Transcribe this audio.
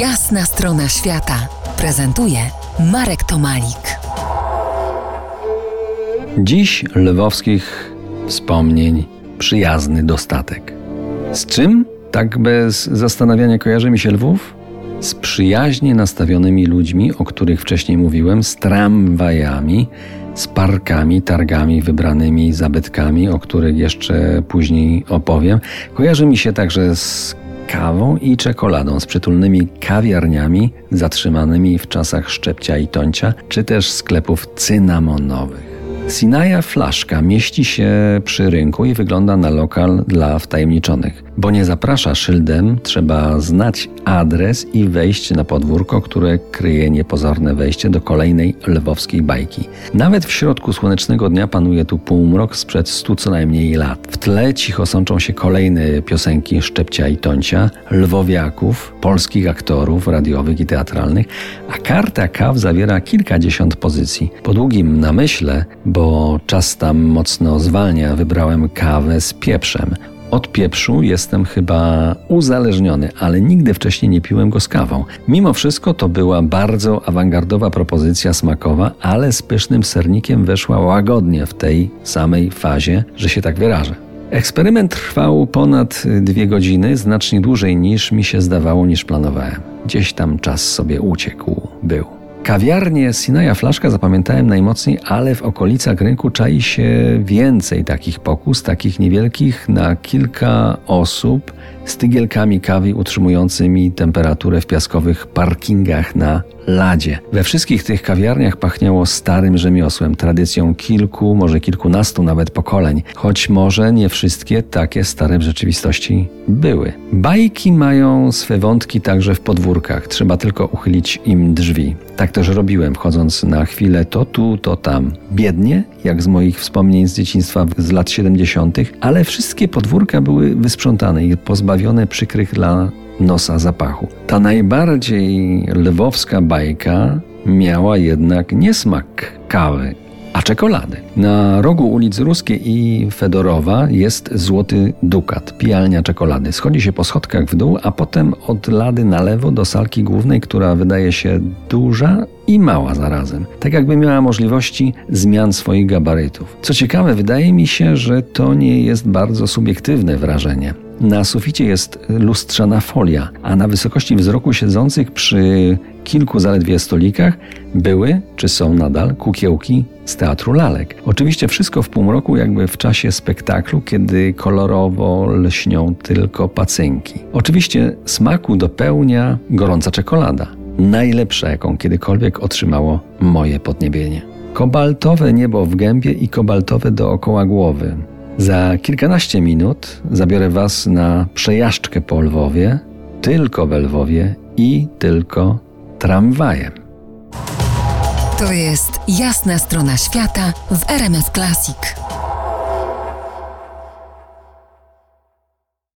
Jasna strona świata prezentuje Marek Tomalik. Dziś lwowskich wspomnień przyjazny dostatek. Z czym tak bez zastanawiania kojarzy mi się Lwów? Z przyjaźnie nastawionymi ludźmi, o których wcześniej mówiłem, z tramwajami, z parkami, targami, wybranymi zabytkami, o których jeszcze później opowiem. Kojarzy mi się także z kawą i czekoladą, z przytulnymi kawiarniami zatrzymanymi w czasach szczepcia i tońcia, czy też sklepów cynamonowych. Sinaja Flaszka mieści się przy rynku i wygląda na lokal dla wtajemniczonych. Bo nie zaprasza szyldem, trzeba znać adres i wejść na podwórko, które kryje niepozorne wejście do kolejnej lwowskiej bajki. Nawet w środku słonecznego dnia panuje tu półmrok sprzed stu co najmniej lat. W tle cicho sączą się kolejne piosenki Szczepcia i Toncia, lwowiaków, polskich aktorów radiowych i teatralnych, a karta kaw zawiera kilkadziesiąt pozycji. Po długim namyśle bo czas tam mocno zwalnia, wybrałem kawę z pieprzem. Od pieprzu jestem chyba uzależniony, ale nigdy wcześniej nie piłem go z kawą. Mimo wszystko to była bardzo awangardowa propozycja smakowa, ale z pysznym sernikiem weszła łagodnie w tej samej fazie, że się tak wyrażę. Eksperyment trwał ponad dwie godziny, znacznie dłużej niż mi się zdawało, niż planowałem. Gdzieś tam czas sobie uciekł, był. Kawiarnię Sinaja Flaszka zapamiętałem najmocniej, ale w okolicach rynku czai się więcej takich pokus, takich niewielkich na kilka osób z tygielkami kawy utrzymującymi temperaturę w piaskowych parkingach na ladzie. We wszystkich tych kawiarniach pachniało starym rzemiosłem, tradycją kilku, może kilkunastu nawet pokoleń, choć może nie wszystkie takie stare w rzeczywistości były. Bajki mają swe wątki także w podwórkach, trzeba tylko uchylić im drzwi. Tak też robiłem, chodząc na chwilę to tu, to tam. Biednie, jak z moich wspomnień z dzieciństwa z lat 70., ale wszystkie podwórka były wysprzątane i pozbawione przykrych dla nosa zapachu. Ta najbardziej lwowska bajka miała jednak nie smak kawy, a czekolady. Na rogu ulic Ruskiej i Fedorowa jest Złoty Dukat, pijalnia czekolady. Schodzi się po schodkach w dół, a potem od lady na lewo do salki głównej, która wydaje się duża i mała zarazem. Tak jakby miała możliwości zmian swoich gabarytów. Co ciekawe, wydaje mi się, że to nie jest bardzo subiektywne wrażenie. Na suficie jest lustrzana folia, a na wysokości wzroku siedzących przy kilku zaledwie stolikach były, czy są nadal, kukiełki z teatru lalek. Oczywiście wszystko w półmroku, jakby w czasie spektaklu, kiedy kolorowo lśnią tylko pacynki. Oczywiście smaku dopełnia gorąca czekolada. Najlepsza, jaką kiedykolwiek otrzymało moje podniebienie. Kobaltowe niebo w gębie i kobaltowe dookoła głowy. Za kilkanaście minut zabiorę Was na przejażdżkę po Lwowie, tylko we Lwowie i tylko tramwajem. To jest jasna strona świata w RMS Classic.